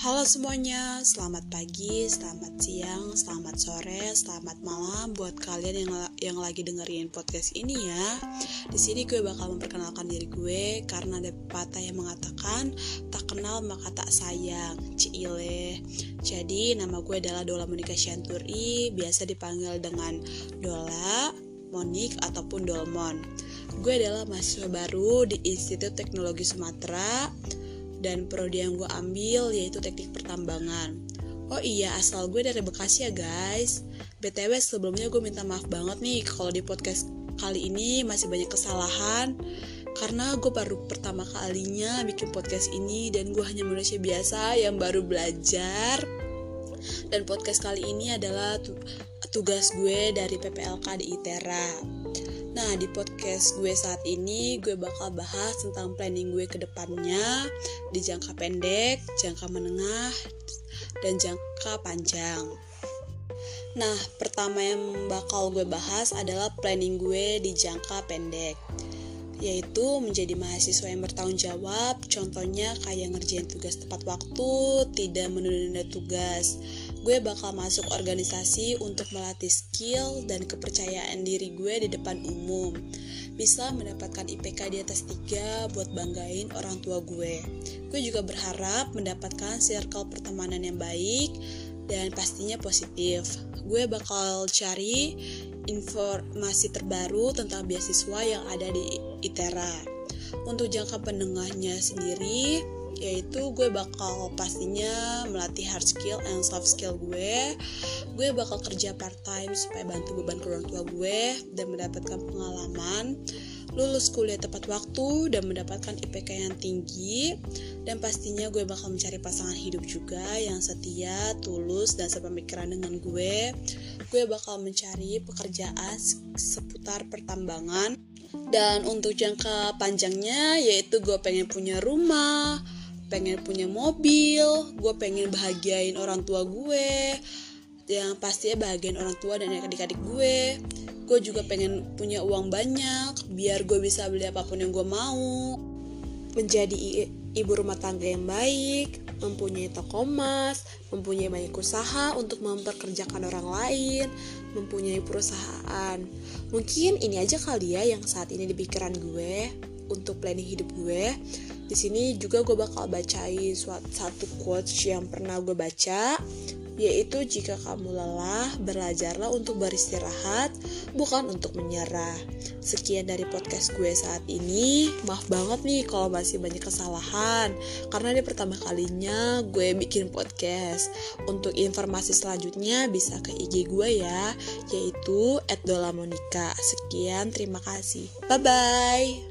Halo semuanya, selamat pagi, selamat siang, selamat sore, selamat malam buat kalian yang yang lagi dengerin podcast ini ya. Di sini gue bakal memperkenalkan diri gue karena ada pepatah yang mengatakan tak kenal maka tak sayang, Cile. Jadi nama gue adalah Dola Monika Syanturi, biasa dipanggil dengan Dola, Monik ataupun Dolmon. Gue adalah mahasiswa baru di Institut Teknologi Sumatera dan prodi yang gue ambil yaitu teknik pertambangan. Oh iya, asal gue dari Bekasi ya guys. BTW sebelumnya gue minta maaf banget nih kalau di podcast kali ini masih banyak kesalahan karena gue baru pertama kalinya bikin podcast ini dan gue hanya manusia biasa yang baru belajar dan podcast kali ini adalah tugas gue dari PPLK di ITERA Nah, di podcast gue saat ini gue bakal bahas tentang planning gue ke depannya di jangka pendek, jangka menengah, dan jangka panjang. Nah, pertama yang bakal gue bahas adalah planning gue di jangka pendek yaitu menjadi mahasiswa yang bertanggung jawab contohnya kayak ngerjain tugas tepat waktu tidak menunda-nunda tugas gue bakal masuk organisasi untuk melatih skill dan kepercayaan diri gue di depan umum. Bisa mendapatkan IPK di atas 3 buat banggain orang tua gue. Gue juga berharap mendapatkan circle pertemanan yang baik dan pastinya positif. Gue bakal cari informasi terbaru tentang beasiswa yang ada di ITERA. Untuk jangka penengahnya sendiri, yaitu gue bakal pastinya melatih hard skill and soft skill gue. Gue bakal kerja part time supaya bantu beban ke orang tua gue dan mendapatkan pengalaman lulus kuliah tepat waktu dan mendapatkan IPK yang tinggi. Dan pastinya gue bakal mencari pasangan hidup juga yang setia, tulus dan sepemikiran dengan gue. Gue bakal mencari pekerjaan seputar pertambangan. Dan untuk jangka panjangnya yaitu gue pengen punya rumah, pengen punya mobil, gue pengen bahagiain orang tua gue, yang pastinya bahagiain orang tua dan adik-adik gue. Gue juga pengen punya uang banyak biar gue bisa beli apa pun yang gue mau. Menjadi ibu rumah tangga yang baik mempunyai toko emas mempunyai banyak usaha untuk memperkerjakan orang lain mempunyai perusahaan. Mungkin ini aja kali ya yang saat ini di pikiran gue untuk planning hidup gue di sini juga gue bakal bacain suatu satu quotes yang pernah gue baca yaitu jika kamu lelah, belajarlah untuk beristirahat, bukan untuk menyerah. Sekian dari podcast gue saat ini. Maaf banget nih kalau masih banyak kesalahan, karena ini pertama kalinya gue bikin podcast. Untuk informasi selanjutnya bisa ke IG gue ya, yaitu @dolamonika. Sekian, terima kasih. Bye bye.